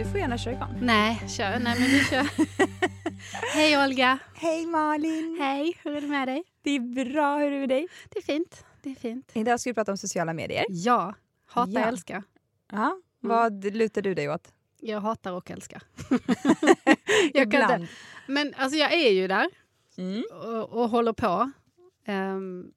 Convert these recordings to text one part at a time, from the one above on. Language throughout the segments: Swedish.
Du får gärna köra igång. Nej, kör. Nej, men vi kör. Hej Olga! Hej Malin! Hej, hur är det med dig? Det är bra, hur är det med dig? Det är fint. Det är fint. Idag ska vi prata om sociala medier. Ja, hata Ja. älska. Ja. Vad lutar du dig åt? Jag hatar och älskar. jag kan inte. Men alltså jag är ju där Mm. och, och håller på. Ehm,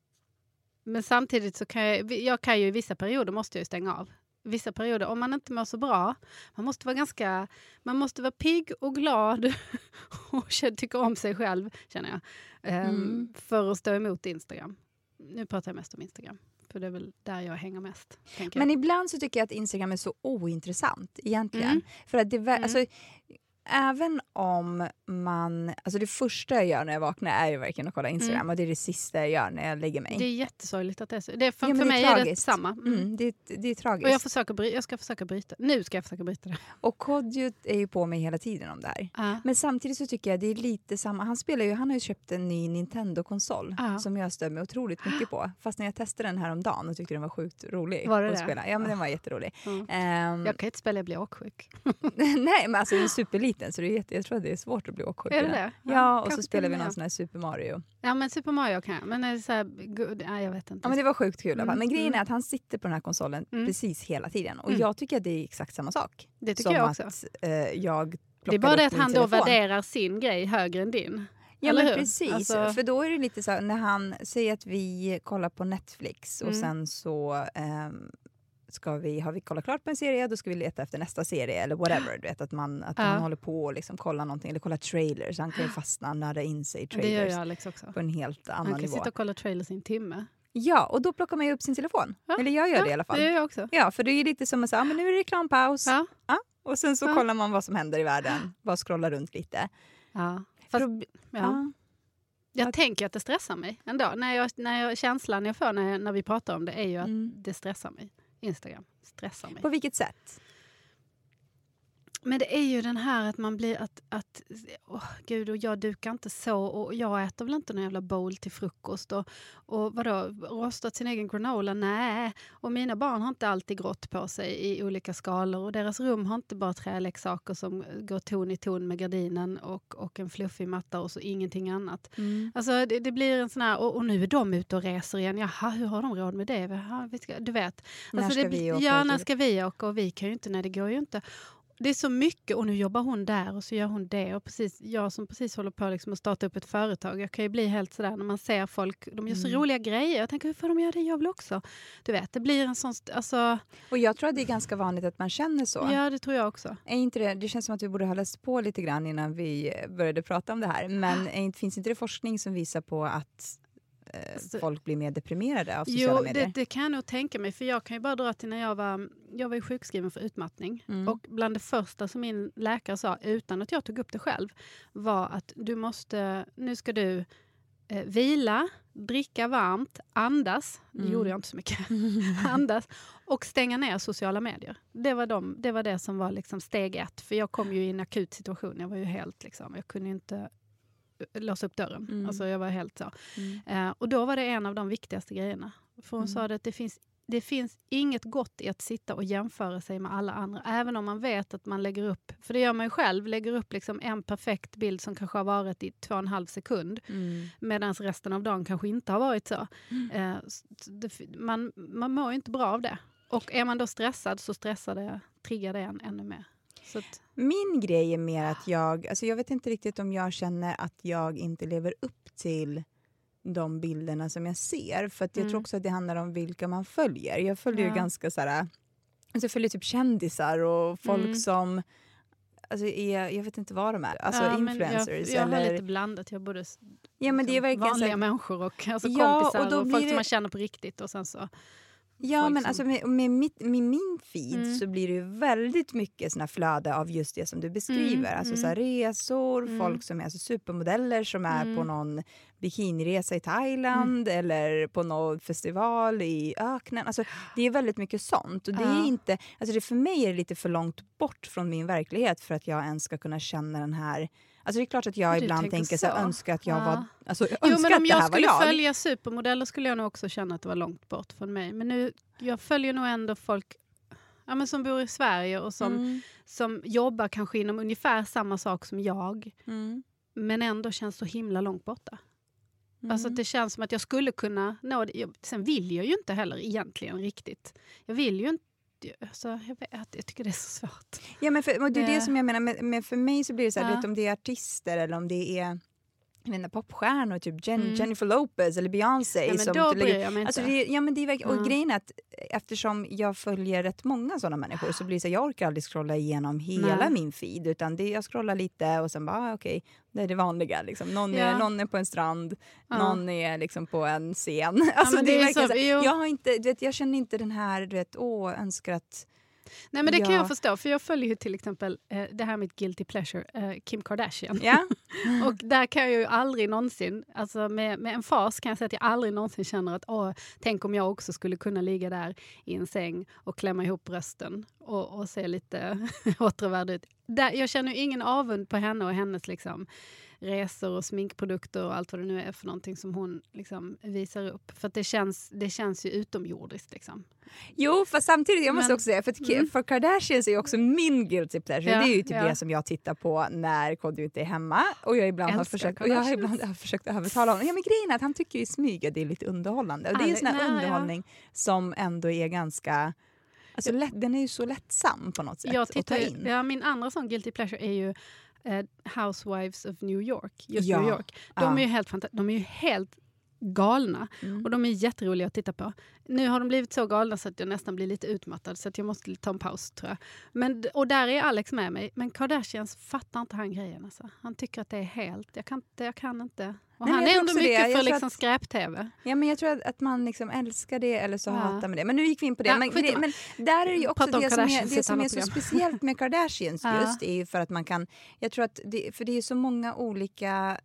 men samtidigt så kan jag, jag kan ju i vissa perioder måste jag stänga av. Vissa perioder, om man inte mår så bra, man måste vara ganska, man måste vara pigg och glad och tycka om sig själv, känner jag. Ehm, Mm. För att stå emot Instagram. Nu pratar jag mest om Instagram, för det är väl där jag hänger mest. Men jag. ibland så tycker jag att Instagram är så ointressant egentligen. Mm. För att det, Mm. alltså, även om man... Alltså det första jag gör när jag vaknar är ju verkligen att kolla Instagram Mm. och det är det sista jag gör när jag lägger mig. Det är jättesorgligt att det är så. Det är för, Ja, för det är mig är det samma. Mm. Mm, det, det är tragiskt. Och jag, försöker bry, jag ska försöka bryta. Nu ska jag försöka bryta det. Och Kodjo är ju på mig hela tiden om det här. Ja. Men samtidigt så tycker jag det är lite samma. Han spelar ju, han har ju köpt en ny Nintendo-konsol Ja. som jag stör mig otroligt mycket på. Fast när jag testade den här om dagen och tyckte den var sjukt rolig Var det att det? spela. Ja men den var jätterolig. Mm. Ehm, Jag kan inte spela, jag blir åksjuk. nej men alltså den är superliten så det är jätte, jag tror att det är svårt att bli åksjuk. Är det det? Ja, Ja, och så och vi någon sån här Super Mario. Ja, men Super Mario kan jag. Men är det så här, gud, nej, jag vet inte. Ja men det var sjukt kul i alla fall. Men Mm, grejen mm. är att han sitter på den här konsolen Mm. precis hela tiden. Och Mm. jag tycker att det är exakt samma sak. det tycker jag också. att eh, jag Det är bara det att han då telefon. värderar sin grej högre än din. Ja Eller men hur? precis, Alltså- för då är det lite så här, när han säger att vi kollar på Netflix och Mm. sen så ehm, ska vi, har vi kollat klart på en serie, då ska vi leta efter nästa serie eller whatever. Du vet, att man, att Ja. man håller på och liksom kollar någonting eller kollar trailers. Han kan ju fastna, nörda in sig i Det gör trailers ju Alex också. på en helt Han annan kan nivå. sitta och kolla trailers i en timme. Ja, och då plockar man ju upp sin telefon. Ja, Eller jag gör det i alla fall. Det gör jag också. Ja, för det är ju lite som att säga, ah, men nu är det reklampaus. Ja. Och sen så Ja. kollar man vad som händer i världen. Bara scrollar runt lite. Ja. Fast, ja. Ja. Jag tänker att det stressar mig ändå. När jag, när jag, känslan jag får när, jag, när vi pratar om det är ju att Mm. det stressar mig. Instagram stressar mig. På vilket sätt? Men det är ju den här att man blir att, att åh, gud och jag dukar inte så och jag äter väl inte någon jävla bowl till frukost och, och vadå, rostat sin egen granola? Nej. Och mina barn har inte alltid grått på sig i olika skalor och deras rum har inte bara träleksaker som går ton i ton med gardinen och, och en fluffig matta och så ingenting annat. Alltså det, det blir en sån här, och, och nu är de ute och reser igen. Jaha, hur har de råd med det? Jaha, du vet. När Alltså ska det, vi åka Ja, när ska vi åka? Och vi kan ju inte, nej det går ju inte. Det är så mycket och nu jobbar hon där och så gör hon det. Och precis, jag som precis håller på liksom att starta upp ett företag, jag kan ju bli helt sådär när man ser folk, de gör så Mm. roliga grejer. Jag tänker, hur får de göra det? Jag vill också. Du vet, det blir en sån, alltså, Och jag tror att det är ganska vanligt att man känner så. ja det tror jag också. Är inte det, det känns som att vi borde ha läst på lite grann innan vi började prata om det här. Men inte- finns inte det forskning som visar på att Så- folk blir mer deprimerade av sociala Jo, medier? det, det kan jag nog tänka mig. För jag kan ju bara dra till när jag var, jag var ju sjukskriven för utmattning. Mm. Och bland det första som min läkare sa, utan att jag tog upp det själv, var att du måste, nu ska du eh, vila, dricka varmt, andas. Det Mm. gjorde jag inte så mycket. andas och stänga ner sociala medier. Det var, de, det, var det som var liksom steg ett. För jag kom ju i en akut situation. Jag var ju helt liksom, jag kunde inte låsa upp dörren. Mm. Alltså jag var helt så. Mm. Eh, och då var det en av de viktigaste grejerna. För hon Mm. sa det att det finns, det finns inget gott i att sitta och jämföra sig med alla andra. Även om man vet att man lägger upp, för det gör man ju själv, lägger upp liksom en perfekt bild som kanske har varit i två och en halv sekund. Mm. Medan resten av dagen kanske inte har varit så. Mm. Eh, det, man, man mår ju inte bra av det. Och är man då stressad så stressar det, triggar det en ännu mer. Så att, Min grej är mer att jag, alltså jag vet inte riktigt om jag känner att jag inte lever upp till de bilderna som jag ser. För jag Mm. tror också att det handlar om vilka man följer. Jag följer Ja. ju ganska så här, alltså jag följer typ kändisar och folk Mm. som Alltså är, jag vet inte vad de är. Alltså ja, influencers. Jag, jag har eller, lite blandat. Jag har både ja, men det är liksom verkligen så vanliga här, människor och alltså Ja, kompisar och och, då folk blir som det- man känner på riktigt. Och sen så, Ja, men som- alltså med, med, mitt, med min feed Mm. så blir det ju väldigt mycket såna flöde av just det som du beskriver. Mm, Alltså mm. så här resor, Mm. folk som är alltså supermodeller som är på Mm. någon bikiniresa i Thailand eller på någon festival i öknen. Alltså, det är väldigt mycket sånt. Och det är inte, alltså det för mig är det lite för långt bort från min verklighet för att jag ens ska kunna känna den här Alltså det är klart att jag Du ibland tänker så. så. önskar att jag Ja. var... Alltså, jag Jo, men om jag skulle jag. följa supermodeller skulle jag nog också känna att det var långt bort från mig. Men nu, jag följer nog ändå folk ja, men som bor i Sverige och som, Mm, som jobbar kanske inom ungefär samma sak som jag. mm, Men ändå känns så himla långt borta. Alltså mm. det känns som att jag skulle kunna nå det. Jag- Sen vill jag ju inte heller egentligen riktigt. Jag vill ju inte Alltså, jag, vet, jag tycker det är så svårt. Ja, men för, det är det Det- som jag menar, med för mig så blir det så här, Ja. om det är artister eller om det är inte, popstjärnor, typ Jen, Mm. Jennifer Lopez eller Beyoncé. Nej, men som då lägger- bryr jag mig inte. Alltså det, ja, men det är verkligen, och Mm. grejen är att eftersom jag följer rätt många sådana människor så blir det så jag orkar aldrig scrolla igenom hela Nej. min feed utan det, jag scrollar lite och sen bara ah, okej, det är det vanliga. Liksom. Någon, är, Ja. någon är på en strand, Ja. någon är liksom på en scen. Alltså, men det det är är verkligen så- så, här, jo. jag, har inte, du vet, jag känner inte den här, du vet, åh, önskar att Nej men det kan Ja. jag förstå, för jag följer ju till exempel eh, det här med guilty pleasure, eh, Kim Kardashian. Ja, Och där kan jag ju aldrig någonsin, alltså med, med en fas kan jag säga att jag aldrig någonsin känner att åh, tänk om jag också skulle kunna ligga där i en säng och klämma ihop brösten och, och se lite åtråvärd ut. Där, jag känner ingen avund på henne och hennes liksom, resor och sminkprodukter och allt vad det nu är för någonting som hon liksom, visar upp. För att det känns, det känns ju utomjordiskt. Liksom. Jo, fast samtidigt, jag måste Men- också säga, för, Mm. för Kardashians är ju också min guilty pleasure. Ja, det är ju typ ja. det som jag tittar på när Kodjo inte är hemma. Och jag ibland har försökt, och jag har ibland har försökt övertala honom. Ja, men grejen är att han tycker i smyg att det är lite underhållande. Och det är en sån här Nej, ja. underhållning som ändå är ganska... Alltså, lätt, den är ju så lättsam på något sätt Jag att ta tittar, in. ja, min andra sån guilty pleasure är ju eh, Housewives of New York. Just Ja, New York. De, ja. är ju helt de är ju helt galna Mm. och de är jätteroliga att titta på. Nu har de blivit så galna så att jag nästan blir lite utmattad så att jag måste ta en paus tror jag. Men, och där är Alex med mig. Men Kardashians fattar inte han grejen. Alltså. Han tycker att det är helt, jag kan inte. Jag kan inte. Och Nej, han är ändå det. mycket Jag för liksom att- skräp-tv. Ja, men jag tror att, att man liksom älskar det eller så Ja. hatar man det. Men nu gick vi in på det. Ja, men, det det. men där är det ju också det som är, det som är så speciellt med Kardashians Ja. just är ju för att man kan, jag tror att, det, för det är så många olika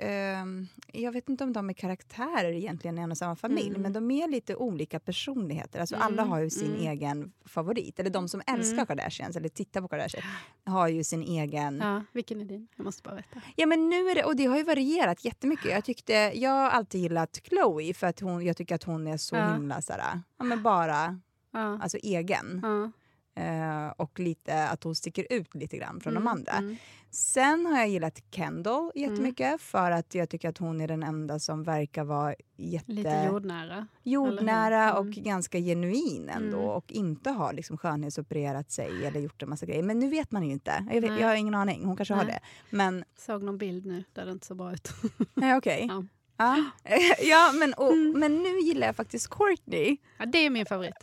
ehm, jag vet inte om de är karaktärer egentligen i en och samma familj, Mm. men de är lite olika personligheter. Alltså Mm, Alla har ju sin mm. egen favorit. Eller de som älskar Mm. Kardashians eller tittar på Kardashians har ju sin egen... Ja, vilken är din? Jag måste bara veta. Ja men nu är det, och det har ju varierat jättemycket. Jag, tyckte, jag har alltid gillat Chloe för att hon, jag tycker att hon är så Ja. himla såhär, ja men bara Ja. alltså egen. Ja. Eh, och lite att hon sticker ut lite grann från Mm, de andra. mm. Sen har jag gillat Kendall jättemycket för att jag tycker att hon är den enda som verkar vara jätte Lite jordnära. jordnära och Mm. ganska genuin ändå Mm. och inte har liksom skönhetsopererat sig eller gjort en massa grejer. Men nu vet man ju inte. Jag, vet, jag har ingen aning, hon kanske har Nej. det. Men Såg någon bild nu där det inte så bra ut. nej, okej. Ja. Ja. ja, men, och, Mm. men nu gillar jag faktiskt Courtney. Ja, det är min favorit.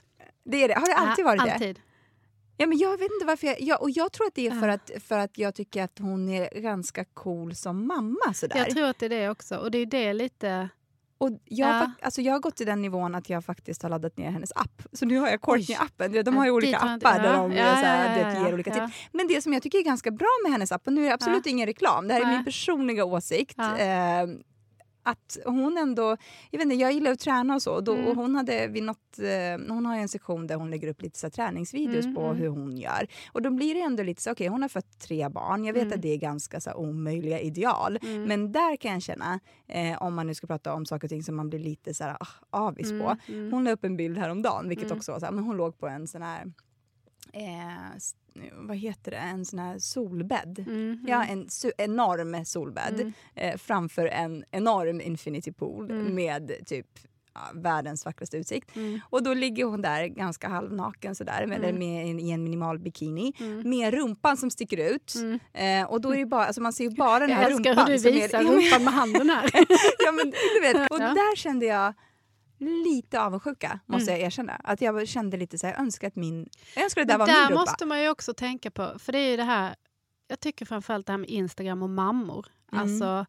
Det är det. Har det alltid varit det? Alltid. Ja, men jag vet inte varför jag, ja, och jag tror att det är för Ja. att, för att jag tycker att hon är ganska cool som mamma. Sådär. Jag tror att det är det också. Och det är det lite... Och jag, Ja. alltså jag har gått till den nivån att jag faktiskt har laddat ner hennes app. Så nu har jag Courtney-appen. De har ju olika appar där de ja, så här, ja, ger olika tips. Men det som jag tycker är ganska bra med hennes app, och nu är det absolut ingen reklam, det här är min personliga åsikt. Eh, att hon ändå, jag vet inte, jag gillar att träna och så. Då, Mm. och hon hade vid något, eh, hon har ju en sektion där hon lägger upp lite så träningsvideos Mm, på mm. hur hon gör. Och då blir det ändå lite så, okej hon har fött tre barn, jag vet Mm. att det är ganska så här, omöjliga ideal. Mm. Men där kan jag känna, eh, om man nu ska prata om saker och ting som man blir lite så här, ah, avis på. Mm, mm. Hon la upp en bild häromdagen, vilket Mm. också var så här, men hon låg på en sån här Eh, vad heter det, en sån här solbädd. Mm, Ja, en enorm solbädd Mm. eh, framför en enorm infinity pool Mm. med typ ja, världens vackraste utsikt. Mm. Och då ligger hon där ganska halvnaken sådär, med, eller Mm. med en, i en minimal bikini Mm. med rumpan som sticker ut. Mm. Eh, och då är bara, alltså man ser ju bara den Jag här älskar rumpan. hur du som är- visar rumpan med handen här. ja, men, du vet. Och Ja. där kände jag lite avundsjuka, måste Mm. jag erkänna. Att jag kände lite så här, jag önskar att min... Jag önskar att det där var där min rumpa. måste man ju också tänka på, för det är det här, jag tycker framförallt det här med Instagram och mammor. Mm. Alltså,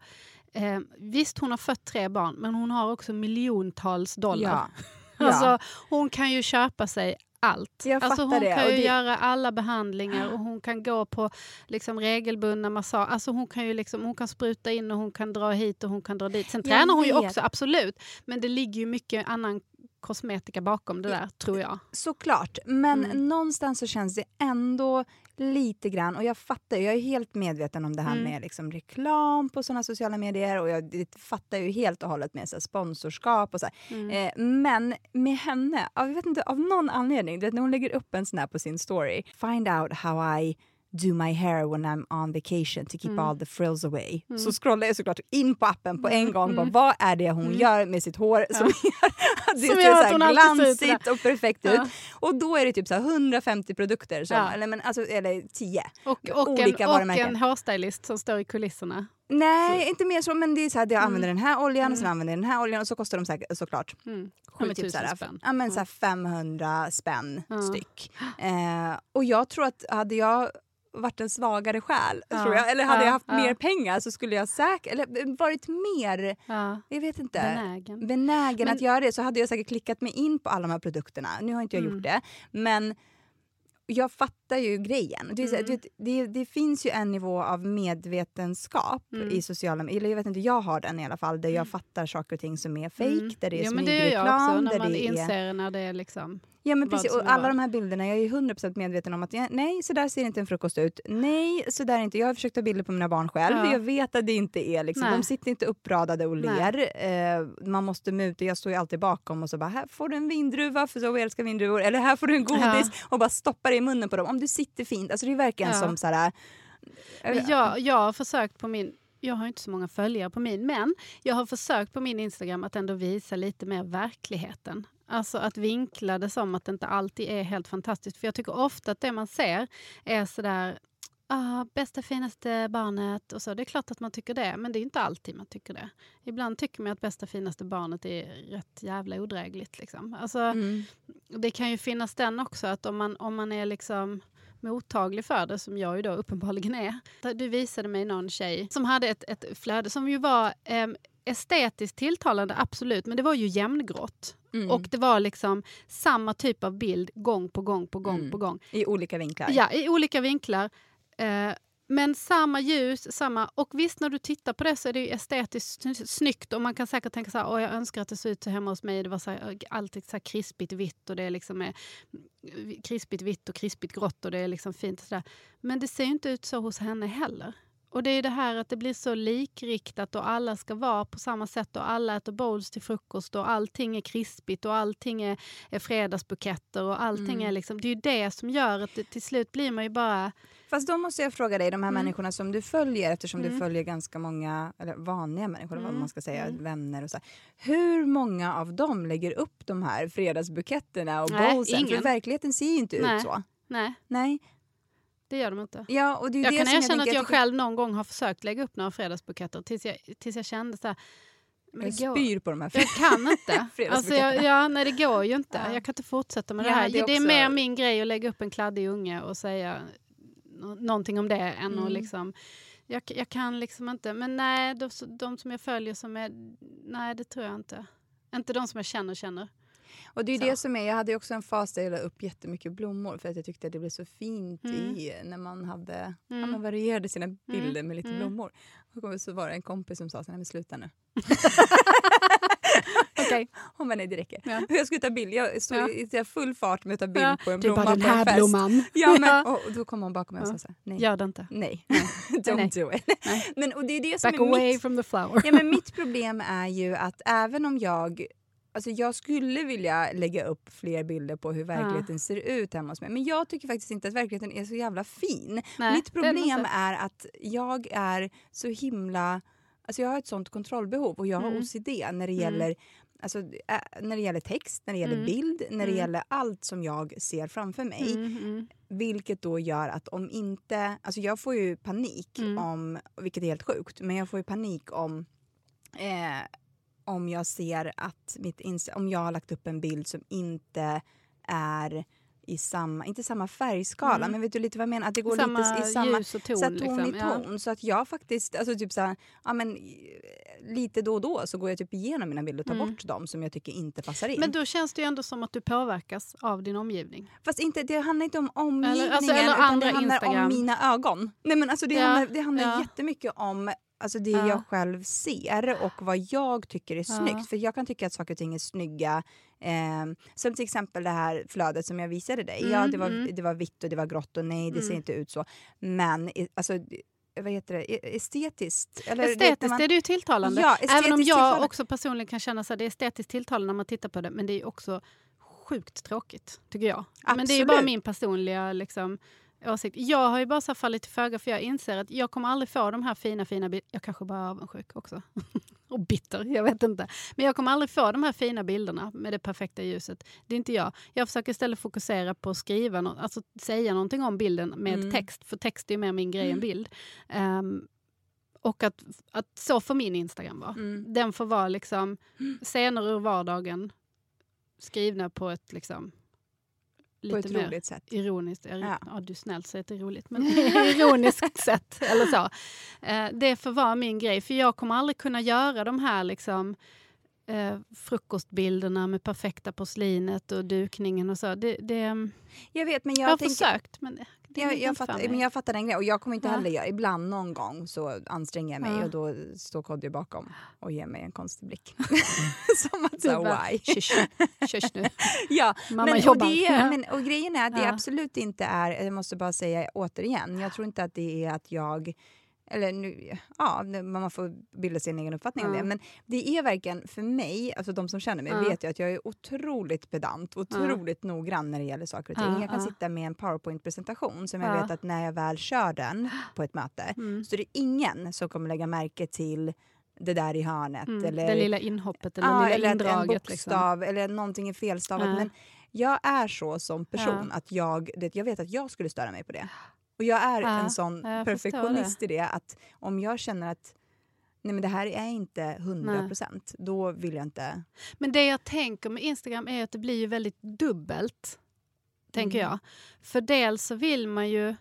eh, visst hon har fött tre barn, men hon har också miljontals dollar. Ja. Ja. Alltså, hon kan ju köpa sig allt. Jag alltså, hon det, kan ju det- göra alla behandlingar och hon kan gå på liksom, regelbundna massage. Alltså, hon, kan ju liksom, hon kan spruta in och hon kan dra hit och hon kan dra dit. Sen Jag tränar hon ju vet. också, absolut. Men det ligger ju mycket annan kosmetika bakom det där, tror jag. Såklart, men Mm. någonstans så känns det ändå lite grann, och jag fattar, jag är helt medveten om det här Mm. med liksom reklam på sådana sociala medier och jag fattar ju helt och hållet med så sponsorskap och så. Mm. Eh, men med henne, jag vet inte, av någon anledning, du vet, när hon lägger upp en sån här på sin story, find out how I do my hair when I'm on vacation to keep Mm. all the frills away. Mm. Så scrollar jag såklart in på appen på en Mm, gång. mm. Bara, vad är det hon Mm. gör med sitt hår som gör det Som gör så att här hon glansigt och perfekt Ja. ut? Och då är det typ så här 150 produkter, som, Ja. eller, men, alltså, eller 10. Och, och, olika en, och varumärken. en hårstylist som står i kulisserna. Nej, inte mer så, men det är så här, jag använder den här oljan och sen Mm. använder jag den här oljan och så kostar de säkert, såklart Mm. Sju, typ tusen såhär, spänn. ja, men såhär 500 spänn styck. Eh, och jag tror att hade jag varit en svagare själ, Ja. tror jag, eller hade Ja, jag haft ja. mer pengar så skulle jag säkert, eller varit mer, Ja. jag vet inte, Benägen. benägen Men- att göra det så hade jag säkert klickat mig in på alla de här produkterna. Nu har inte jag Mm. gjort det, men jag fattar ju grejen. Det, Mm. du vet, det, det finns ju en nivå av medvetenskap Mm. i sociala medier. Eller jag vet inte, jag har den i alla fall, där jag fattar saker och ting som är Mm. där det är ja, men det gör jag smygreklam, också, när man det är... inser när det är liksom... Ja men precis, och alla de här bilderna, jag är ju 100% medveten om att nej, så där ser inte en frukost ut. Nej, så där är inte. Jag har försökt ta bilder på mina barn själv. Ja. Jag vet att det inte är liksom, Nej. de sitter inte uppradade och ler. Eh, man måste muta, jag står ju alltid bakom och så bara, här får du en vindruva för så älskar vindruvor. Eller här får du en godis Ja. och bara stoppar det i munnen på dem. Om du sitter fint. Alltså det är verkligen Ja. som så här... Men jag, jag har försökt på min... Jag har inte så många följare på min, men jag har försökt på min Instagram att ändå visa lite mer verkligheten. Alltså att vinkla det som att det inte alltid är helt fantastiskt. För jag tycker ofta att det man ser är sådär Ah, bästa finaste barnet och så. Det är klart att man tycker det, men det är inte alltid man tycker det. Ibland tycker man att bästa finaste barnet är rätt jävla odrägligt. Liksom. Alltså, Mm. det kan ju finnas den också, att om man, om man är liksom mottaglig för det, som jag ju då uppenbarligen är. Du visade mig någon tjej som hade ett, ett flöde som ju var em, estetiskt tilltalande, absolut, men det var ju jämngrått. Mm. Och det var liksom samma typ av bild gång på gång på gång Mm. på gång. I olika vinklar. Ja, i olika vinklar. Eh, men samma ljus, samma... Och visst, när du tittar på det så är det estetiskt sny- snyggt och man kan säkert tänka så här, Åh, jag önskar att det såg ut så hemma hos mig. Det var så här, alltid så här krispigt vitt och det är liksom är krispigt vitt och krispigt grått och det är liksom fint. Så där. Men det ser ju inte ut så hos henne heller. Och det är det här att det blir så likriktat och alla ska vara på samma sätt och alla äter bowls till frukost och allting är krispigt och allting är, är fredagsbuketter och allting Mm. är liksom, det är ju det som gör att det, till slut blir man ju bara... Fast då måste jag fråga dig, de här Mm. människorna som du följer, eftersom du Mm. följer ganska många eller vanliga människor, vad Mm, man ska säga, mm. vänner och så. Hur många av dem lägger upp de här fredagsbuketterna och Nej, bowlsen? För ingen. verkligheten ser ju inte Nej. ut så. Nej, Nej. Det gör de inte. Ja, och det är Jag det kan erkänna jag att jag tycker- själv någon gång har försökt lägga upp några fredagsbuketter tills jag, tills jag kände så här... Men jag spyr på de här Jag kan inte. alltså jag, ja, nej, det går ju inte. Ja. Jag kan inte fortsätta med Ja, det här. det är Det är, mer min grej att lägga upp en kladdig unge och säga nå- någonting om det än Mm. att liksom... Jag, jag kan liksom inte. Men nej, de, de som jag följer som är... Nej, det tror jag inte. Inte de som jag känner känner. Och det är Så. det som är, jag hade också en fas där jag la upp jättemycket blommor för att jag tyckte att det blev så fint Mm. i när man hade, ja, man varierade sina bilder med lite blommor. Och så var det en kompis som sa så här, "Nej, men sluta nu. Okej. Hon bara, nej det räcker. Ja. Jag skulle ta bild, jag stod Ja. i i full fart med att ta bild Ja, på en är blomma bara den på en här fest. blomman. Ja, men, Ja. och, då kom hon bakom mig och sa så här, nej. Gör det inte. Nej, Nej. don't Nej. do it. Men, och det är det som Back är away mitt from the flower. Ja, men mitt problem är ju att även om jag... Alltså jag skulle vilja lägga upp fler bilder på hur verkligheten ser ut hemma hos mig. Men jag tycker faktiskt inte att verkligheten är så jävla fin. Nej, mitt problem är att jag är så himla... Alltså jag har ett sånt kontrollbehov och jag har Mm. OCD när det gäller Alltså, när det gäller text, när det gäller bild, när det gäller allt som jag ser framför mig. Mm, mm. Vilket då gör att om inte... Alltså jag får ju panik Mm. om, vilket är helt sjukt, men jag får ju panik om eh, om jag ser att mitt Insta, om jag har lagt upp en bild som inte är i samma, inte samma färgskala, men vet du lite vad jag menar? Att det går Mm. Samma lite i samma ljus och ton, så ton liksom, i ja. ton. Så att jag faktiskt, alltså typ så här, ja men eh, lite då och då så går jag typ igenom mina bilder och tar bort dem som jag tycker inte passar in. Mm. Men då känns det ju ändå som att du påverkas av din omgivning. Fast inte, det handlar inte om omgivningen Eller- alltså, eller utan det handlar Instagram. om mina ögon. Nej, men alltså, det Ja, handlar, det handlar ja. jättemycket om alltså, det Ja. jag själv ser och vad jag tycker är Ja. snyggt. För jag kan tycka att saker och ting är snygga. Eh, som till exempel det här flödet som jag visade dig. ja, Mm, det var, mm. det var vitt och det var grått och nej, det ser Mm. inte ut så. Men alltså, vad heter det? E- Estetiskt? Eller, Estetiskt man- är det ju tilltalande. Ja, Även om jag tilltalande. också personligen kan känna att det är estetiskt tilltalande när man tittar på det. Men det är också sjukt tråkigt, tycker jag. Men det är ju bara Absolut. min personliga liksom, åsikt. Jag har ju bara så fallit till föga för jag inser att jag kommer aldrig få de här fina, fina bilderna. Jag kanske bara är avundsjuk också. och bitter, jag vet inte. Men jag kommer aldrig få de här fina bilderna med det perfekta ljuset. Det är inte jag. Jag försöker istället fokusera på att skriva, nå- alltså säga någonting om bilden med Mm. text. För text är ju mer min grej än bild. Ehm, och att, att så får min Instagram vara. Mm. Den får vara liksom scener ur vardagen skrivna på ett liksom På lite ett roligt sätt. ironiskt, ja. Ja. du snällt säger att det är roligt, men ironiskt sätt eller så. Eh, det får vara min grej, för jag kommer aldrig kunna göra de här liksom eh, frukostbilderna med perfekta porslinet och dukningen och så. Det, det, Jag vet, men jag, jag, har tänker... försökt, men det, det Jag, jag, mig. men jag fattar den grejen. Och jag kommer inte Ja. heller göra... Ibland någon gång så anstränger jag mig Ja. och då står Kodjo bakom och ger mig en konstig blick. Som att säga why? Kysch nu. Ja, Mamma men, och, jobbar. det, Ja. är- men, och grejen är att det absolut inte är, jag måste bara säga återigen, jag tror inte att det är att jag eller nu, ja, man får bilda sin egen uppfattning om Ja. det. Men det är verkligen för mig, alltså de som känner mig Ja. vet ju att jag är otroligt pedant, otroligt noggrann när det gäller saker och ting. Ja, jag kan sitta med en powerpoint-presentation som jag Ja. vet att när jag väl kör den på ett möte Mm. så är det ingen som kommer lägga märke till det där i hörnet. Mm, eller det lilla inhoppet eller Ja, det eller lilla att en indraget. Liksom. bokstav eller någonting är felstavat. Men jag är så som person att jag, det, jag vet att jag skulle störa mig på det. Och jag är Ja, en sån perfektionist i det att om jag känner att nej men det här är inte 100 Nej. procent, då vill jag inte... Men det jag tänker med Instagram är att det blir ju väldigt dubbelt. Tänker Mm. jag. För dels så vill man ju...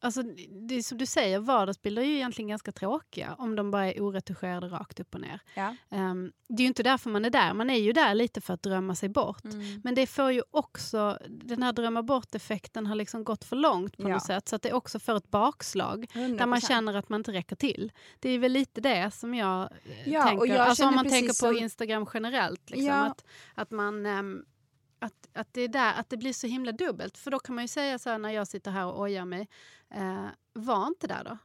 Alltså, det är som du säger, vardagsbilder är ju egentligen ganska tråkiga om de bara är oretuscherade rakt upp och ner. Ja. Ehm, det är ju inte därför man är där. Man är ju där lite för att drömma sig bort. Mm. Men det får ju också, den här drömma bort-effekten har liksom gått för långt på Ja. något sätt. Så att det också får ett bakslag. 100%. Där man känner att man inte räcker till. Det är väl lite det som jag eh, Ja, tänker. jag alltså om man tänker på som- Instagram generellt. Liksom, att, att, man, ehm, att, att, det är där, att det blir så himla dubbelt. För då kan man ju säga så här när jag sitter här och ojar mig. Eh, var inte där då.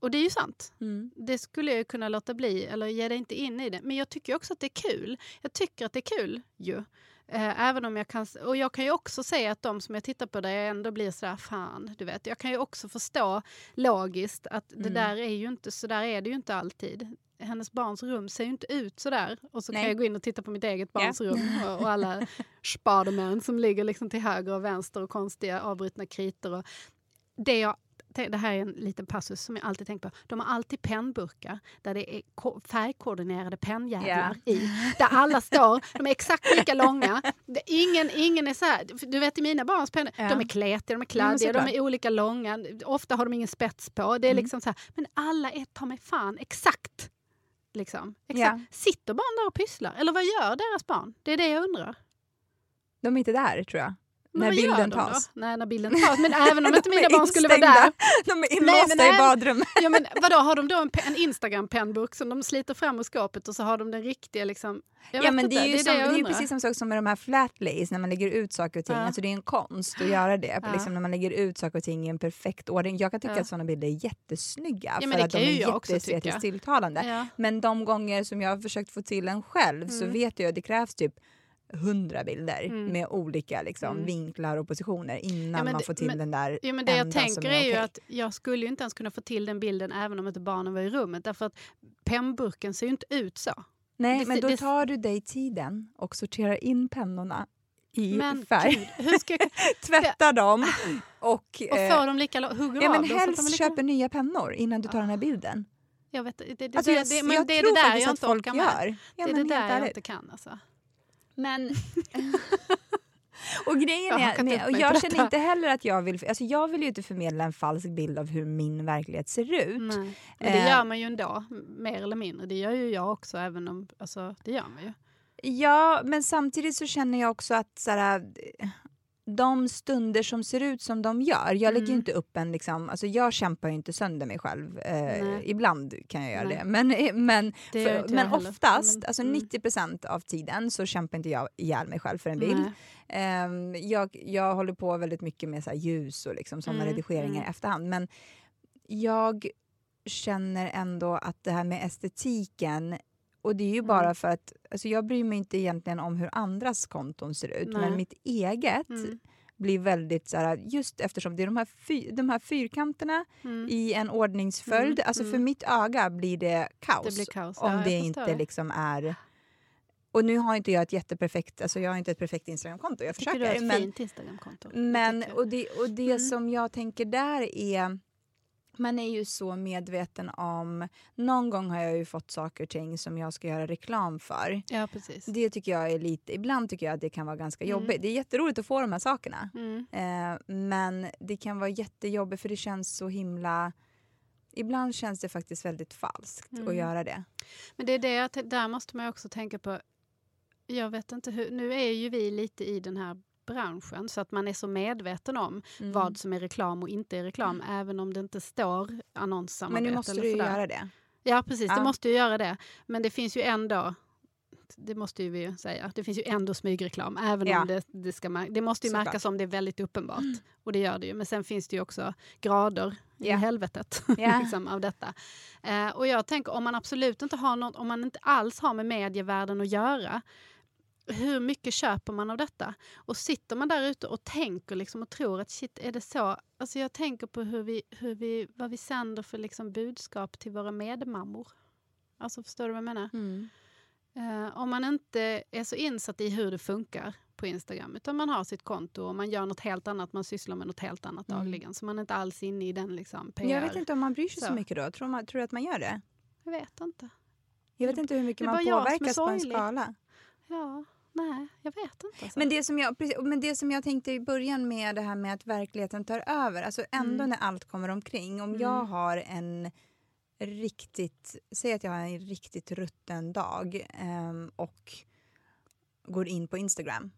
Och det är ju sant. Mm. Det skulle jag kunna låta bli eller ge dig inte in i det. Men jag tycker också att det är kul. Jag tycker att det är kul ju. Eh, även om jag kan, och jag kan ju också säga att de som jag tittar på där ändå blir sådär, fan, du vet. Jag kan ju också förstå logiskt att det Mm. där är ju inte, så där är det ju inte alltid. Hennes barns rum ser ju inte ut så där. Och så Nej. kan jag gå in och titta på mitt eget Ja. barns rum och, och alla spadermän som ligger liksom till höger och vänster och konstiga avbrutna kritor. Och det jag det här är en liten passus som jag alltid tänker på. De har alltid pennburkar där det är ko- färgkoordinerade pennjävlar i. Där alla står, de är exakt lika långa. Ingen, ingen är så här, du vet i mina barns pennor, Ja. de är kletiga, de är kladdiga, de såklart. är olika långa. Ofta har de ingen spets på. Det är Mm. liksom så här, men alla är ta mig fan exakt Liksom. Exakt. Ja. Sitter barn där och pysslar? Eller vad gör deras barn? Det är det jag undrar. De är inte där tror jag. När bilden de tas. Då? Nej, när bilden tas. Men även om inte mina är barn skulle vara där. De är Nej, inlåsta men i nej. badrummet. Ja, men vadå, har de då en, en Instagram-pennburk som de sliter fram ur skåpet och så har de den riktiga liksom... Jag Ja, vet men inte, det är ju, det som, jag det är precis sak som med de här flat lays när man lägger ut saker och ting. Ja. Alltså det är en konst att göra det. Ja. Liksom när man lägger ut saker och ting i en perfekt ordning. Jag kan tycka Ja. att sådana bilder är jättesnygga men för det att de är jätteestetiskt tilltalande. Ja. Men de gånger som jag har försökt få till en själv så Mm. vet jag att det krävs typ hundra bilder Mm. med olika liksom, Mm. vinklar och positioner innan Ja, man får till men- den där Ja, men det jag tänker är, ju okej. att jag skulle ju inte ens kunna få till den bilden även om inte barnen var i rummet. Därför att pennburken ser ju inte ut så. Nej, det- men då det- tar du dig tiden och sorterar in pennorna i Men färg. gud. Tvätta dem och, Och eh, får de lika hugger Ja, men dem helst är lika... köper nya pennor innan du tar den här bilden. Jag vet, det, det, Alltså, jag, det, men jag det är det där jag inte orkar med. gör. Ja, det är det där jag inte kan alltså. Men... och grejen Jag är, hakat med, och jag känner inte heller att jag vill, alltså jag vill ju inte förmedla en falsk bild av hur min verklighet ser ut. Nej. Men det Eh. gör man ju ändå, mer eller mindre. Det gör ju jag också, även om... Alltså, det gör man ju. Ja, men samtidigt så känner jag också att så här, de stunder som ser ut som de gör, jag lägger Mm. inte upp en liksom, alltså jag kämpar ju inte sönder mig själv. Eh, ibland kan jag göra Nej. det, men, eh, men, Det för, men heller. oftast, Men- alltså mm. 90% av tiden så kämpar inte jag ihjäl mig själv för en bild. Ehm, jag, jag håller på väldigt mycket med så ljus och liksom sådana Mm, redigeringar mm. i efterhand. Men jag känner ändå att det här med estetiken och det är ju Mm. bara för att alltså jag bryr mig inte egentligen om hur andras konton ser ut Nej. men mitt eget Mm. blir väldigt så här, just eftersom det är de här, fy, de här fyrkanterna Mm. i en ordningsföljd. Mm, alltså för mm. mitt öga blir det kaos, Det blir kaos. om Ja, det inte det. liksom är och nu har inte jag ett jätteperfekt, alltså jag har inte ett perfekt Instagramkonto, jag Tycker försöker. du har ett men, fint Instagramkonto? Men, och det, och det Mm. som jag tänker där är man är ju så medveten om... Någon gång har jag ju fått saker och ting som jag ska göra reklam för. Ja, precis. Det tycker jag är lite... Ibland tycker jag att det kan vara ganska Mm. jobbigt. Det är jätteroligt att få de här sakerna. Mm. Eh, men det kan vara jättejobbigt för det känns så himla... Ibland känns det faktiskt väldigt falskt att Mm. göra det. Men det är det, där måste man också tänka på. Jag vet inte hur, nu är ju vi lite i den här branschen så att man är så medveten om Mm. vad som är reklam och inte är reklam även om det inte står annonssamarbete. Men nu måste du ju göra det. Ja precis, Ja. det måste ju göra det. Men det finns ju ändå det måste ju vi ju säga. Det finns ju ändå smygreklam. Även Ja. om det, det ska Det måste ju Såklart. märkas om det är väldigt uppenbart. Och det gör det ju. Men sen finns det ju också grader i Ja. helvetet Ja. liksom, av detta. Eh, och jag tänker om man absolut inte har något, om man inte alls har med medievärlden att göra. Hur mycket köper man av detta? Och sitter man där ute och tänker liksom och tror att shit, är det så? Alltså jag tänker på hur vi, hur vi, vad vi sänder för liksom budskap till våra medmammor. Alltså förstår du vad jag menar? Mm. Eh, om man inte är så insatt i hur det funkar på Instagram utan man har sitt konto och man gör något helt annat, man sysslar med något helt annat Mm. dagligen. Så man är inte alls inne i den liksom PR. Jag vet inte om man bryr sig så, Så. mycket då. Tror, man, tror du att man gör det? Jag vet inte. Jag vet inte hur mycket man påverkas på en skala. Ja, nej, jag vet inte. Alltså. Men det, som jag, men det som jag tänkte i början med det här med att verkligheten tar över, alltså ändå Mm. när allt kommer omkring. Om Mm. jag har en riktigt, säg att jag har en riktigt rutten dag ehm, och går in på Instagram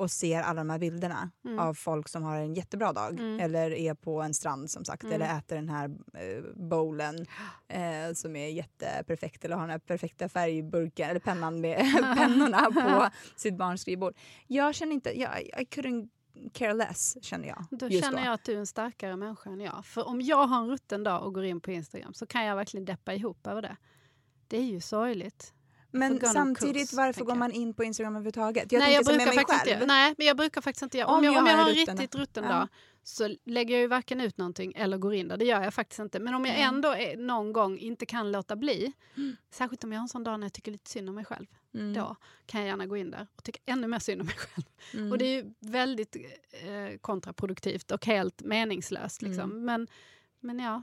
och ser alla de här bilderna Mm. av folk som har en jättebra dag Mm. eller är på en strand som sagt Mm. eller äter den här eh, bowlen eh, som är jätteperfekt eller har den här perfekta färgburken eller pennan med pennorna på sitt barns skrivbord. Jag känner inte, jag, I couldn't care less känner jag. Då känner då. jag att du är en starkare människa än jag. För om jag har en rutten dag och går in på Instagram så kan jag verkligen deppa ihop över det. Det är ju sorgligt. Men samtidigt, varför går man in på Instagram överhuvudtaget? Jag nej, jag brukar faktiskt själv. inte, nej, men jag brukar faktiskt inte. Om, Om jag, jag om jag har en riktigt rutten Ja. dag så lägger jag ju varken ut någonting eller går in där. Det gör jag faktiskt inte. Men om jag Mm. ändå är, någon gång inte kan låta bli, särskilt om jag har en sån dag när jag tycker lite synd om mig själv, Mm. då kan jag gärna gå in där och tycka ännu mer synd om mig själv. Mm. Och det är ju väldigt eh, kontraproduktivt och helt meningslöst. Liksom. Mm. Men, men ja.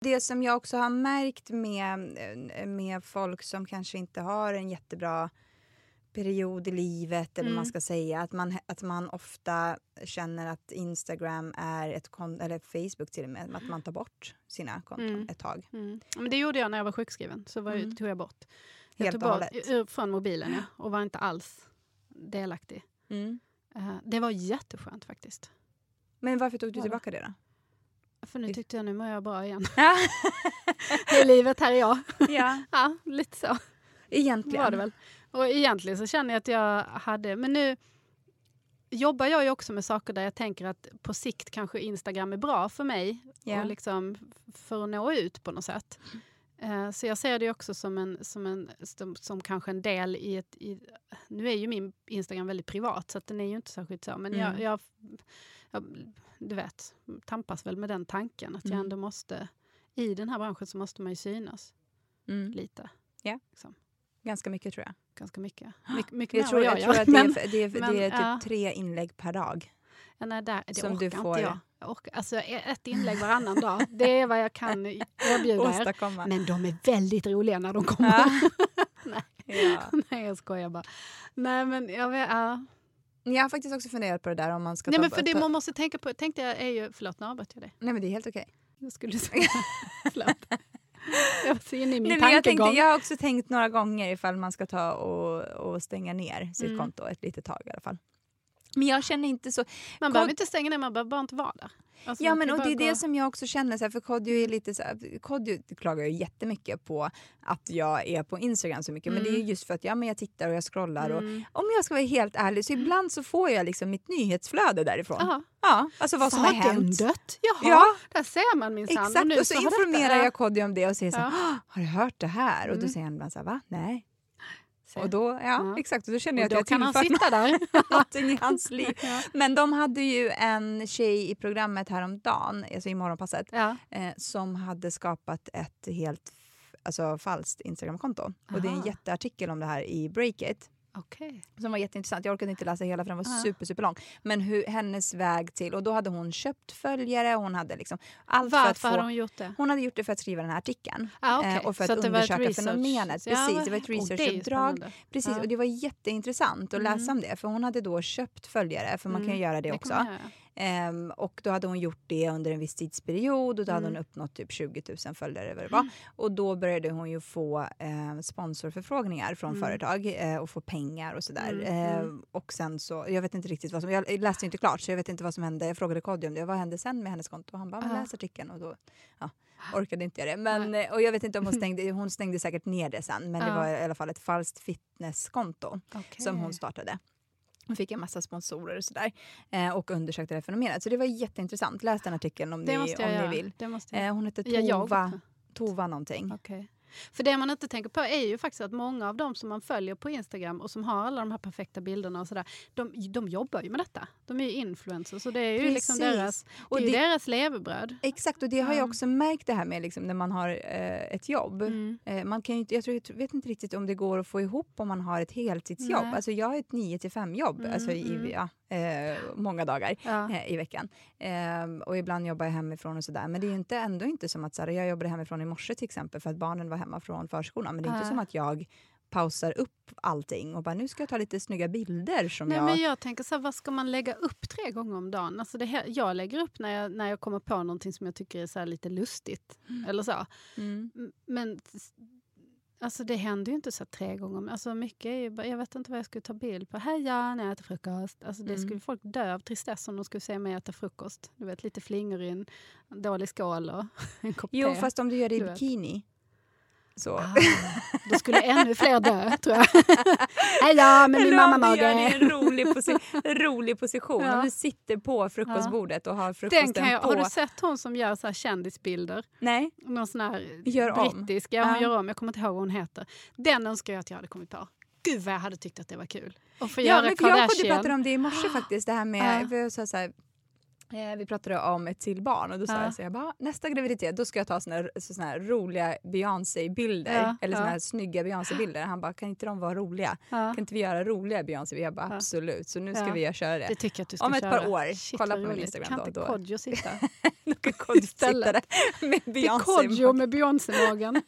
Det som jag också har märkt med, med folk som kanske inte har en jättebra period i livet, eller Mm. man ska säga, att man, att man ofta känner att Instagram är ett konto, eller Facebook till och med, att man tar bort sina konton Mm. ett tag. Mm. Men det gjorde jag när jag var sjukskriven. Så var, Mm. tog jag bort. Jag Helt tog bort hållet. ur- från mobilen ja, och var inte alls delaktig. Eh, det var jätteskönt faktiskt. Men varför tog du tillbaka det då? För nu tyckte jag nu mår jag bra igen. Ja, I livet, här är jag. ja. Ja, lite så egentligen. var det väl. Och egentligen så känner jag att jag hade... Men nu jobbar jag ju också med saker där jag tänker att på sikt kanske Instagram är bra för mig. Ja. Och liksom för att nå ut på något sätt. Eh, Så jag ser det också som, en, som, en, som, som kanske en del i ett... I, nu är ju min Instagram väldigt privat så den är ju inte särskilt så. Men Mm. jag, jag, du vet, tampas väl med den tanken att jag Mm. ändå måste... I den här branschen så måste man ju synas Mm. lite. Ja. Liksom. Ganska mycket tror jag. Ganska mycket. My, mycket Jag tror, jag jag tror att det är, Men- det är, det men, är typ ja. tre inlägg per dag. Ja, nej, där, det Som orkar du får- inte jag. jag orkar, alltså, ett inlägg varannan dag, det är vad jag kan erbjuda er. Men de är väldigt roliga när de kommer. Ja. nej. Ja. nej, jag skojar bara. Nej, men jag vet, ja. Jag har faktiskt också funderat på det där om man ska Nej, ta... men för det ta man måste tänka på, tänkte jag är ju, förlåt nu avbröt jag dig. Nej men det är helt okej. Jag skulle säga, förlåt. Jag var så inne i min Nej, jag, tänkte, jag har också tänkt några gånger ifall man ska ta och, och stänga ner sitt Mm. konto ett litet tag i alla fall. Men jag känner inte så... man Kod- behöver inte stänga ner, man behöver bara inte vara där. Alltså, Ja men och det är det gå- som jag också känner, så här, för Kodjo är lite så här, Kodjo klagar ju jättemycket på att jag är på Instagram så mycket men det är ju just för att ja, men jag tittar och jag scrollar och Mm. om jag ska vara helt ärlig så ibland så får jag liksom mitt nyhetsflöde därifrån. Jaha. Ja, alltså vad som har hänt. dött? Jaha, Ja. där ser man minsann. Exakt, nu och så, detta- informerar ja. jag Kodjo om det och säger så här, Ja. "Ah, har du hört det här? Och då Mm. säger han ibland så här, va? Nej. Och då, ja, Ja. exakt, och då känner jag Och att då jag kan han sitta där. någonting i hans liv. Ja. Men de hade ju en tjej i programmet häromdagen, alltså i morgonpasset, Ja. eh, som hade skapat ett helt alltså, falskt Instagramkonto. Och det är en jätteartikel om det här i Breakit. Okej. Som var jätteintressant. Jag orkade inte läsa hela för den var Ja. super, super lång. Men hur, hennes väg till... Och då hade hon köpt följare. Hon hade liksom allt för att Varför få... hade hon gjort det? Hon hade gjort det för att skriva den här artikeln. Ah, okej. Eh, och för att, undersöka fenomenet. Ja, Precis, det var ett researchuppdrag. Precis, Ja. och det var jätteintressant att läsa om det. För hon hade då köpt följare, för man kan ju göra det, Mm. Det också. Ehm, och då hade hon gjort det under en viss tidsperiod och då hade Mm. hon uppnått typ 20 000 följare. Vad det var. Och då började hon ju få eh, sponsorförfrågningar från Mm. företag eh, och få pengar och sådär. Mm, Eh, mm. och sen så, jag vet inte riktigt vad som, jag läste inte klart så jag vet inte vad som hände. Jag frågade Kodjo om det, vad hände sen med hennes konto? Och han bara, Ja. läs artikeln och då ja, orkade inte jag det. Men, eh, och jag vet inte om hon stängde, hon stängde säkert ner det sen men det Ja. var i alla fall ett falskt fitnesskonto Okej. som hon startade. Hon fick en massa sponsorer och sådär. Eh, och undersökte det här fenomenet. Så det var jätteintressant. Läs den artikeln om, Det ni, om göra. ni vill. Eh, hon heter Ja, jag Tova, också. Tova någonting. Okej. För det man inte tänker på är ju faktiskt att många av dem som man följer på Instagram och som har alla de här perfekta bilderna och sådär, de, de jobbar ju med detta. De är ju influencers och det är ju liksom Precis. deras, det Och ju det- deras levebröd. Exakt, och det har jag Ja. också märkt det här med liksom, när man har eh, ett jobb. Mm. Eh, man kan ju jag, tror, jag vet inte riktigt om det går att få ihop om man har ett heltidsjobb. Nej. Alltså jag har ett 9 till 5 jobb Mm, alltså i, mm. ja, eh, många dagar. Ja. eh, i veckan. Ehm, och ibland jobbar jag hemifrån och sådär. Men det är ju inte, ändå inte som att så här, jag jobbade hemifrån i morse till exempel för att barnen var hemma från förskolan. Men det är inte som att jag pausar upp allting och bara nu ska jag ta lite snygga bilder som Nej, jag... men jag tänker så här, vad ska man lägga upp tre gånger om dagen? Alltså det här, jag lägger upp när jag, när jag kommer på någonting som jag tycker är så lite lustigt. Eller så. Mm. Men alltså det händer ju inte så tre gånger. om- Alltså mycket är bara, jag vet inte vad jag skulle ta bild på. Heja, när jag äter frukost. Alltså det Mm. skulle folk dö av tristess om de skulle se mig äta frukost. Du vet, lite flingor i en dålig skål och en kopp Jo, te. fast om du gör det i bikini. Så. Ah, då skulle ännu fler dö, tror jag. Min om du gör det i mamma-mage. en rolig, posi rolig position. Ja. Om du sitter på frukostbordet och har Den frukosten kan jag, på. har du sett hon som gör så här kändisbilder? Nej, Någon sån här Gör om. brittisk. Ja, hon Ja. gör om. Jag kommer inte ihåg vad hon heter. Den önskar jag att jag hade kommit på. Gud vad jag hade tyckt att det var kul. Och få ja, göra men för jag Kardashian. pratade om det i morse faktiskt. Det här med, Ja. sa så här, eh, vi pratade om ett till barn och då sa Ja. jag så jag bara, nästa graviditet då ska jag ta såna här, så, såna här roliga Beyoncé-bilder. Ja, Eller såna ja. här snygga Beyoncé-bilder. Han bara, kan inte de vara roliga? Ja. Kan inte vi göra roliga Beyoncé? Jag bara, absolut. Så nu ska vi göra det. Det tycker jag att du ska Om ett köra. par år, Shit, kolla på min. Instagram Kan då, inte då. Kodjo sitta? Kan Istället. med Beyoncé. Kodjo med Beyoncé-magen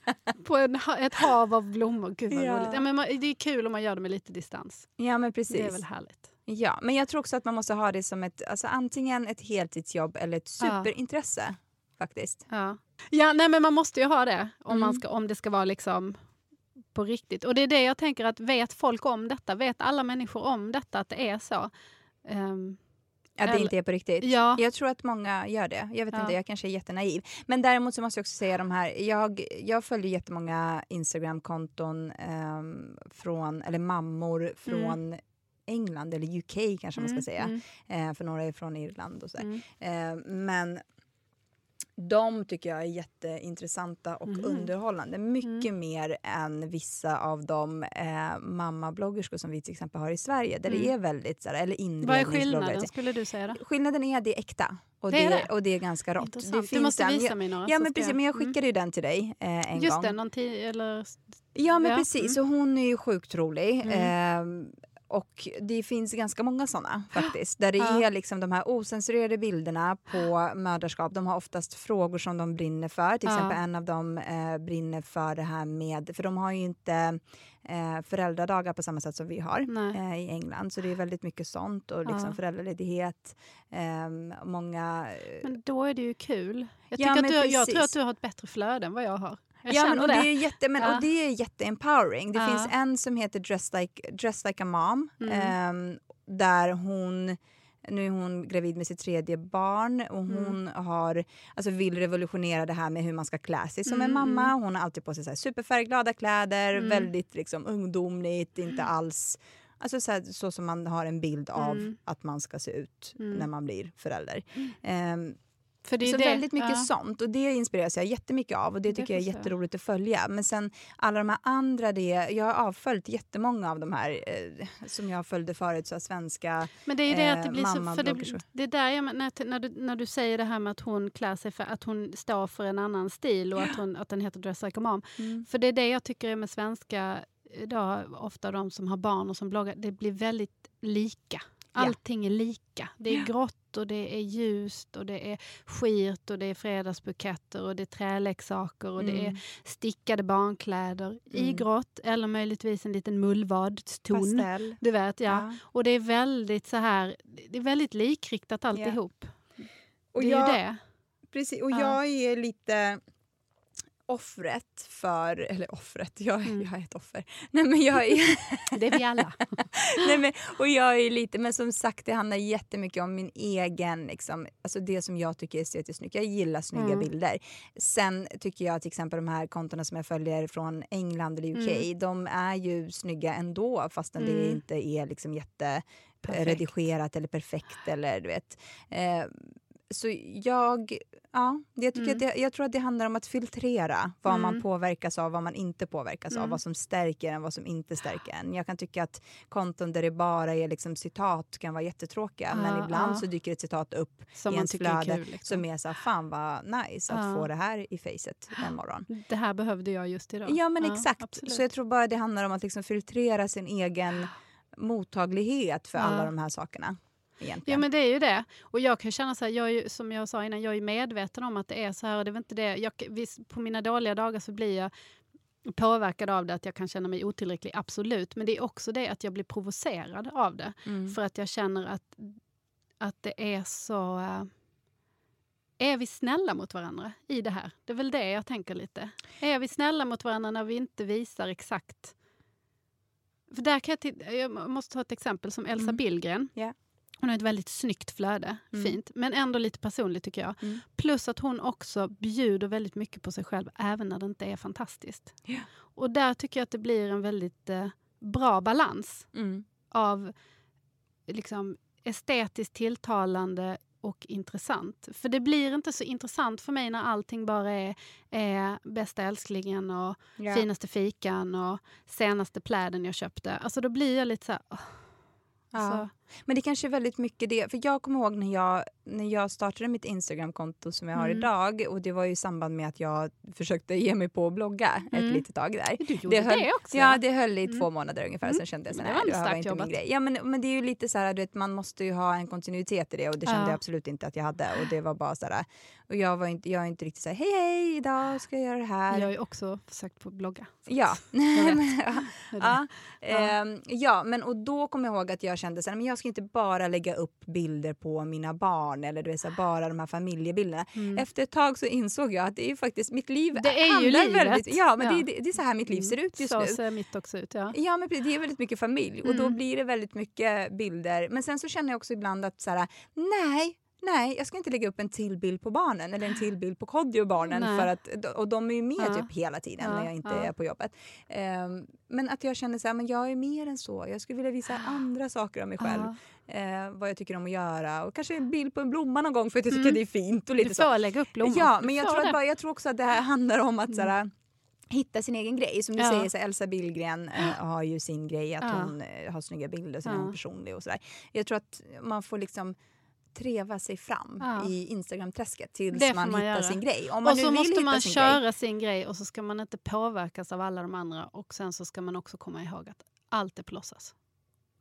på en, ett hav av blommor. Gud vad roligt. Ja, men man, det är kul om man gör det med lite distans. Ja men precis. Det är väl härligt. Ja, men jag tror också att man måste ha det som ett, alltså antingen ett heltidsjobb eller ett superintresse. Faktiskt. Ja. ja, nej men man måste ju ha det om, man Mm. ska, om det ska vara liksom på riktigt. Och det är det jag tänker att vet folk om detta? Vet alla människor om detta, att det är så? Ehm, Att det inte är på riktigt. Ja. Jag tror att många gör det. Jag vet Ja. inte, jag kanske är jättenaiv. Men däremot så måste jag också säga de här, jag, jag följer jättemånga Instagram-konton ehm, från, eller mammor från England eller UK kanske man ska mm, säga. mm, Eh, för några är från Irland och så. mm. Eh, men de tycker jag är jätteintressanta och Mhm. underhållande. Mycket Mm. mer än vissa av de eh, mammabloggerskor som vi till exempel har i Sverige. Där det Mm. är väldigt, så här, eller Vad är skillnaden skulle du säga? Då? Skillnaden är att det är äkta. Och Det det, är det? Och det är ganska rått. Intressant. Det du måste visa jag- mig några. Ja men precis, men jag mm. skickade ju den till dig eh, en Just gång. det, någon eller... Ja men Ja, precis, mm. så hon är ju sjukt rolig. Mm. Och det finns ganska många såna faktiskt. Där det är liksom de här osensurerade bilderna på mödraskap. De har oftast frågor som de brinner för. Till exempel en av dem eh, brinner för det här med, för de har ju inte eh, föräldradagar på samma sätt som vi har eh, i England. Så det är väldigt mycket sånt och liksom Ja. föräldraledighet. ehm, många... eh, Men då är det ju kul. Jag, Ja, att du, jag tror att du har ett bättre flöde än vad jag har. Jag ja, men, och det. det. är jätte, men, Ja. och det är jätteempowering. Det Ja. finns en som heter Dress like, Dress like a mom. Mm. ehm, där hon, nu är hon gravid med sitt tredje barn och Mm. hon har, alltså vill revolutionera det här med hur man ska klä sig som en Mm, mamma. Hon har alltid på sig så superfärgglada kläder, Mm. väldigt liksom ungdomligt, inte alls Alltså så, här, så som man har en bild av Mm. att man ska se ut Mm. när man blir förälder. Ehm, För det är så det. väldigt mycket ja. sånt och det inspireras jag jättemycket av och det Det tycker jag är jätteroligt att följa. Men sen alla de här andra, det, jag har avföljt jättemånga av de här eh, som jag följde förut, så svenska Men det är det att det eh, blir så... För det, det är där jag, när, när, du, när du säger det här med att hon klär sig för att hon står för en annan stil och att, hon, att den heter Dress like a mom. Mm. För det är det jag tycker är med svenska idag, ofta de som har barn och som bloggar, det blir väldigt lika. Allting är lika. Det är grått och det är ljust och det är skirt och det är fredagsbuketter och det är träleksaker och det är Mm. stickade barnkläder i Mm. grått eller möjligtvis en liten mullvadston. Pastell. Du vet, ja. Ja. Och det är väldigt så här, det är väldigt likriktat alltihop. Och det är jag, ju det. Precis, och Ja. jag är lite offret för, eller offret, jag, Mm. jag är ett offer. Nej men jag är, Det är vi alla. Nej, men, och jag är lite, men som sagt det handlar jättemycket om min egen, liksom, alltså det som jag tycker är estetiskt snyggt. Jag gillar snygga Mm. bilder. Sen tycker jag till exempel de här kontona som jag följer från England eller UK, Mm. de är ju snygga ändå fastän det Mm. inte är liksom jätte Perfekt. redigerat eller perfekt eller du vet. Eh, så jag, ja, jag, tycker Mm. det, jag tror att det handlar om att filtrera vad man Mm. påverkas av, vad man inte påverkas av, Mm. vad som stärker en, vad som inte stärker en. Jag kan tycka att konton där det bara är liksom citat kan vara jättetråkiga, men Ja, ibland ja. så dyker ett citat upp Som i man ens tycker är flöde kul. Liksom. som är så här, fan vad nice att Ja. få det här i facet en morgon. Det här behövde jag just idag. Ja men exakt, absolut. så jag tror bara det handlar om att liksom filtrera sin egen mottaglighet för alla de här sakerna. Ja Egentligen. men det är ju det. Och jag kan känna så här, jag ju, som jag sa innan, jag är medveten om att det är så här. Och det är inte det. Jag, på mina dåliga dagar så blir jag påverkad av det, att jag kan känna mig otillräcklig, absolut. Men det är också det att jag blir provocerad av det. Mm. För att jag känner att, att det är så... eh, är vi snälla mot varandra i det här? Det är väl det jag tänker lite. Är vi snälla mot varandra när vi inte visar exakt... För där kan jag, jag måste ta ett exempel som Elsa Mm. Billgren. Ja. Hon har ett väldigt snyggt flöde, Mm. fint, men ändå lite personligt tycker jag. Mm. Plus att hon också bjuder väldigt mycket på sig själv, även när det inte är fantastiskt. Ja. Och där tycker jag att det blir en väldigt eh, bra balans Mm. av liksom, estetiskt tilltalande och intressant. För det blir inte så intressant för mig när allting bara är, är bästa älsklingen och Ja. finaste fikan och senaste pläden jag köpte. Alltså då blir jag lite så här... åh. Ja. Alltså, Men det kanske är väldigt mycket det. För jag kommer ihåg när jag, när jag startade mitt Instagramkonto som jag har Mm. idag och det var ju i samband med att jag försökte ge mig på att blogga ett Mm. litet tag där. du gjorde det, höll, också. Ja, det höll i Mm. två månader ungefär. Mm. Sen kände jag så Men det här, var det här var inte min jobbat. grej. Ja, men, men det är ju lite så här, du vet, man måste ju ha en kontinuitet i det och det kände Ja. jag absolut inte att jag hade. Och det var bara så här, och jag var inte, jag är inte riktigt så här, hej hej, idag ska jag göra det här. Jag har ju också försökt på blogga. Ja. ja. Det det. Ja, ehm, ja, men och då kommer jag ihåg att jag kände så här, men jag ska inte bara lägga upp bilder på mina barn eller du vet, så bara de här familjebilderna. Efter ett tag så insåg jag att det är faktiskt mitt liv Mm. Det är ju livet. väldigt, ja men Ja. Mm. Det, det, det är så här mitt liv ser ut just så nu. ser mitt också ut, ja. Ja men det är väldigt mycket familj och då Mm. blir det väldigt mycket bilder. Men sen så känner jag också ibland att så här, nej, nej, jag ska inte lägga upp en till bild på barnen eller en till bild på Kodjo och barnen Nej. för att, och de är ju med Ja. typ hela tiden Ja, när jag inte ja. är på jobbet. Ehm, men att jag känner så här, men jag är mer än så. Jag skulle vilja visa andra saker av mig själv. Eh, vad jag tycker om att göra och kanske en bild på en blomma någon gång för att jag tycker Mm. det är fint och lite Du så. får lägga upp blommor. Ja, men jag tror, att. Mm. bara, jag tror också att det här handlar om att så här, hitta sin egen grej. Som du Ja. säger, så Elsa Billgren eh, har ju sin grej, att Ja. hon eh, har snygga bilder, sen är Ja. hon personlig och sådär. Jag tror att man får liksom treva sig fram Ja. i Instagram-träsket tills man, man hittar göra. sin grej. Om man och så måste man sin köra grej. sin grej och så ska man inte påverkas av alla de andra. Och sen så ska man också komma ihåg att allt är på låtsas.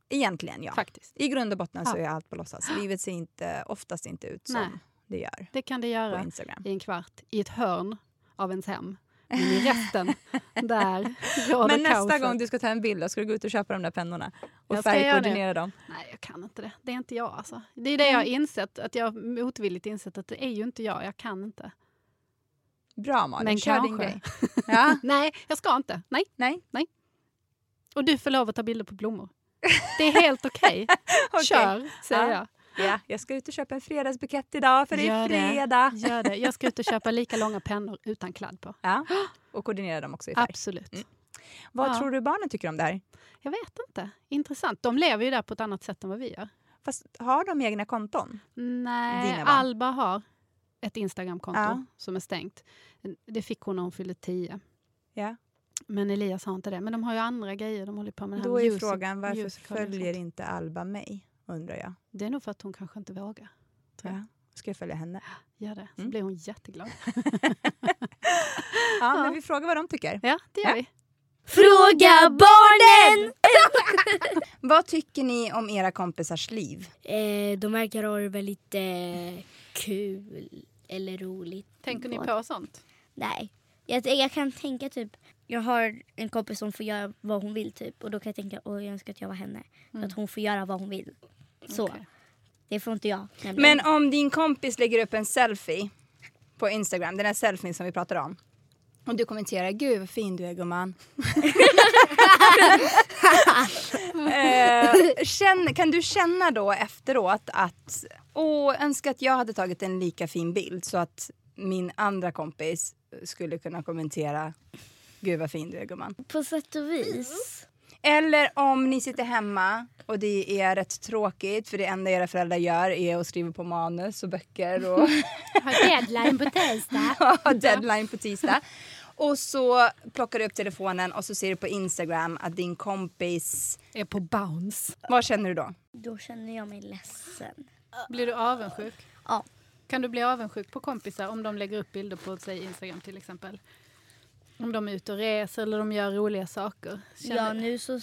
Egentligen ja. Faktiskt. I grund och botten så Ja. är allt på låtsas. Livet ser inte, oftast inte ut som Nej. det gör Det kan det göra i en kvart, i ett hörn av ens hem. Men i resten, där råder Men nästa kaoset. gång du ska ta en bild, ska du gå ut och köpa de där pennorna och färgkoordinera dem. Nej, jag kan inte det. Det är inte jag alltså. Det är det jag har insett, att jag motvilligt insett att det är ju inte jag. Jag kan inte. Bra Malin, Men kör din grej. Ja. Nej, jag ska inte. Nej. Nej. Och du får lov att ta bilder på blommor. Det är helt okej. Okej. Kör, säger Ja. jag. Ja, jag ska ut och köpa en fredagsbukett idag för det är det. fredag. Gör det. Jag ska ut och köpa lika långa pennor utan kladd på. Ja, och koordinera dem också i färg. Absolut. Mm. Vad Ja. tror du barnen tycker om det här? Jag vet inte. Intressant. De lever ju där på ett annat sätt än vad vi gör. Fast har de egna konton? Nej? Alba har ett Instagramkonto Ja. som är stängt. Det fick hon när hon fyllde tio. Ja. Men Elias har inte det. Men de har ju andra grejer. De håller på med här Då är music- frågan varför följer inte Alba mig? Undrar jag. Det är nog för att hon kanske inte vågar. Tror jag. Ja. Ska jag följa henne? Gör det. Så Mm. blir hon jätteglad. Ja, men vi frågar vad de tycker. Ja, det gör Ja. vi. Fråga barnen! Vad tycker ni om era kompisars liv? Eh, de verkar ha det väldigt eh, kul eller roligt. Tänker ni på sånt? Nej. Jag, jag kan tänka typ, jag har en kompis som får göra vad hon vill typ och då kan jag tänka, åh jag önskar att jag var henne. För att hon får göra vad hon vill. Så. Okej. Det får inte jag. nämligen. Men om din kompis lägger upp en selfie på Instagram, den här selfien som vi pratar om. Och du kommenterar, gud vad fin du är gumman. eh, känn, kan du känna då efteråt att, åh, önskar att jag hade tagit en lika fin bild så att min andra kompis skulle kunna kommentera, gud vad fin du är gumman. På sätt och vis. Eller om ni sitter hemma och det är rätt tråkigt för det enda era föräldrar gör är att skriva på manus och böcker och Har deadline på tisdag. ha deadline på tisdag. Och så plockar du upp telefonen och så ser du på Instagram att din kompis... Är på bounce. Vad känner du då? Då känner jag mig ledsen. Blir du avundsjuk? Ja. Kan du bli avundsjuk på kompisar om de lägger upp bilder på säg Instagram till exempel? Om de är ute och reser eller de gör roliga saker. Känner- Ja, nu så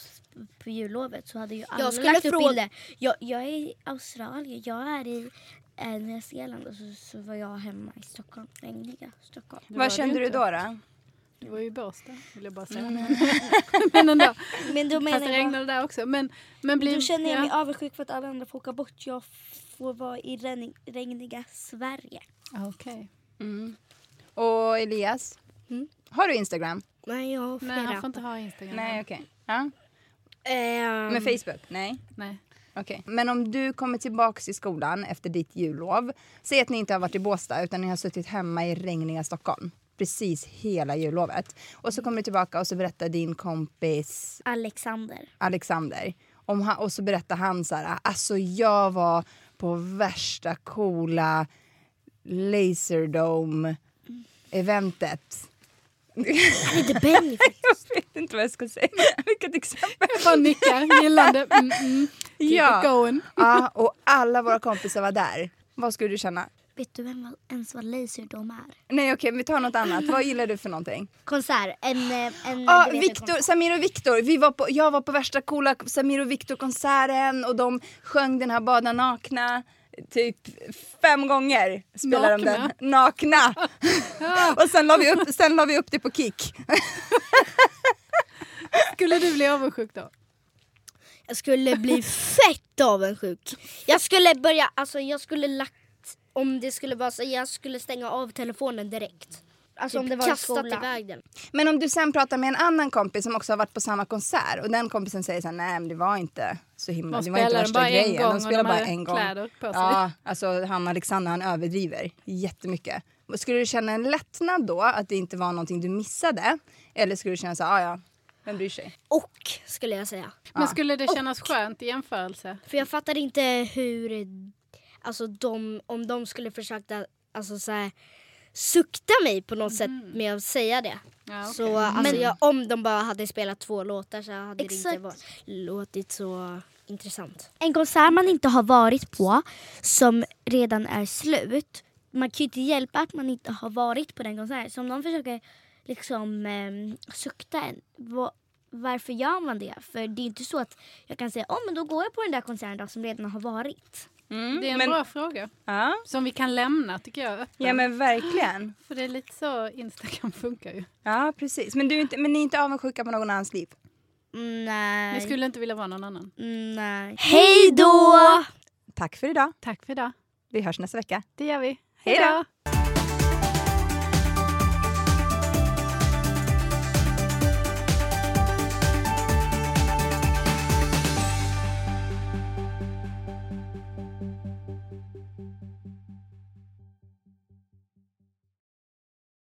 på jullovet så hade ju alla skulle lagt upp fråga- bilder. Jag, jag är i Australien, jag är i eh, Nya Zeeland och så, så var jag hemma i Stockholm. Regniga Stockholm. Det var Vad det kände du då? då? Det var ju i Båstad vill jag bara säga. men ändå. Men då Fast menar det jag bara, regnade där också. Men, men blir, då känner jag mig ja. avundsjuk för att alla andra får åka bort. Jag får vara i regn, regniga Sverige. Okej. Och Elias, Mm. Har du Instagram? Nej, jag har flera. Nej, han får inte ha Instagram. Nej, okej. Ja. Ehm, Med Facebook? Nej. Nej. Okej. Men om du kommer tillbaka till skolan efter ditt jullov. Säg att ni inte har varit i Båstad utan ni har suttit hemma i regniga Stockholm. Precis hela jullovet. Och så kommer du tillbaka och så berättar din kompis Alexander. Alexander. Om han, och så berättar han så här, alltså jag var på värsta coola Laserdome-eventet. Lite Benny. Jag vet inte vad jag ska säga. Vilket exempel. Jag bara nickar gillande. Mm, mm. Keep Ja. it going. Ja, och alla våra kompisar var där. Vad skulle du känna? Vet du vem vad- ens vad Laserdome är? Nej okej, vi tar något annat. Vad gillar du för någonting? Konsert. En, eh, en, en Victor, konsert. Samir och Viktor. Vi var på, jag var på värsta coola Samir och Viktor-konserten och de sjöng den här Bada nakna typ fem gånger. Spelade de Nakna? den. Nakna! och sen la, vi upp, sen la vi upp det på Kik. Skulle du bli avundsjuk då? Jag skulle bli fett avundsjuk. Jag skulle börja, alltså jag skulle lagt, om det skulle vara så, jag skulle stänga av telefonen direkt. Alltså om det var kastat iväg den. Men om du sen pratar med en annan kompis som också har varit på samma konsert och den kompisen säger så här, nej men det var inte så himla, De det var inte värsta bara en grejen. gång de och spelar bara en gång. kläder på sig. Ja, alltså han Alexander han överdriver jättemycket. Skulle du känna en lättnad då att det inte var någonting du missade? Eller skulle du känna så här, "Ah, ja, vem bryr sig? Och skulle jag säga. Men skulle det kännas skönt i jämförelse? För jag fattar inte hur, alltså de, om de skulle försöka, alltså så här, sukta mig på något sätt med att säga det. Ja, okej. Så alltså, jag, om de bara hade spelat två låtar så hade det inte Exakt. varit, låtit så intressant. En konsert man inte har varit på som redan är slut. Man kan ju inte hjälpa att man inte har varit på den konserten. Så om någon försöker liksom eh, sukta en. va- varför gör man det? För det är inte så att jag kan säga oh, men då går jag på den där konserten då, som redan har varit. Det är en men- bra fråga. Ja, Som vi kan lämna tycker jag öppen. ja men verkligen. För det är lite så Instagram funkar ju. Ja precis. Men, du är inte, men ni är inte avundsjuka på någon annans liv? Nej. Ni skulle inte vilja vara någon annan. Nej. Hej då! Tack för idag. Tack för idag. Vi hörs nästa vecka. Det gör vi. Hej då!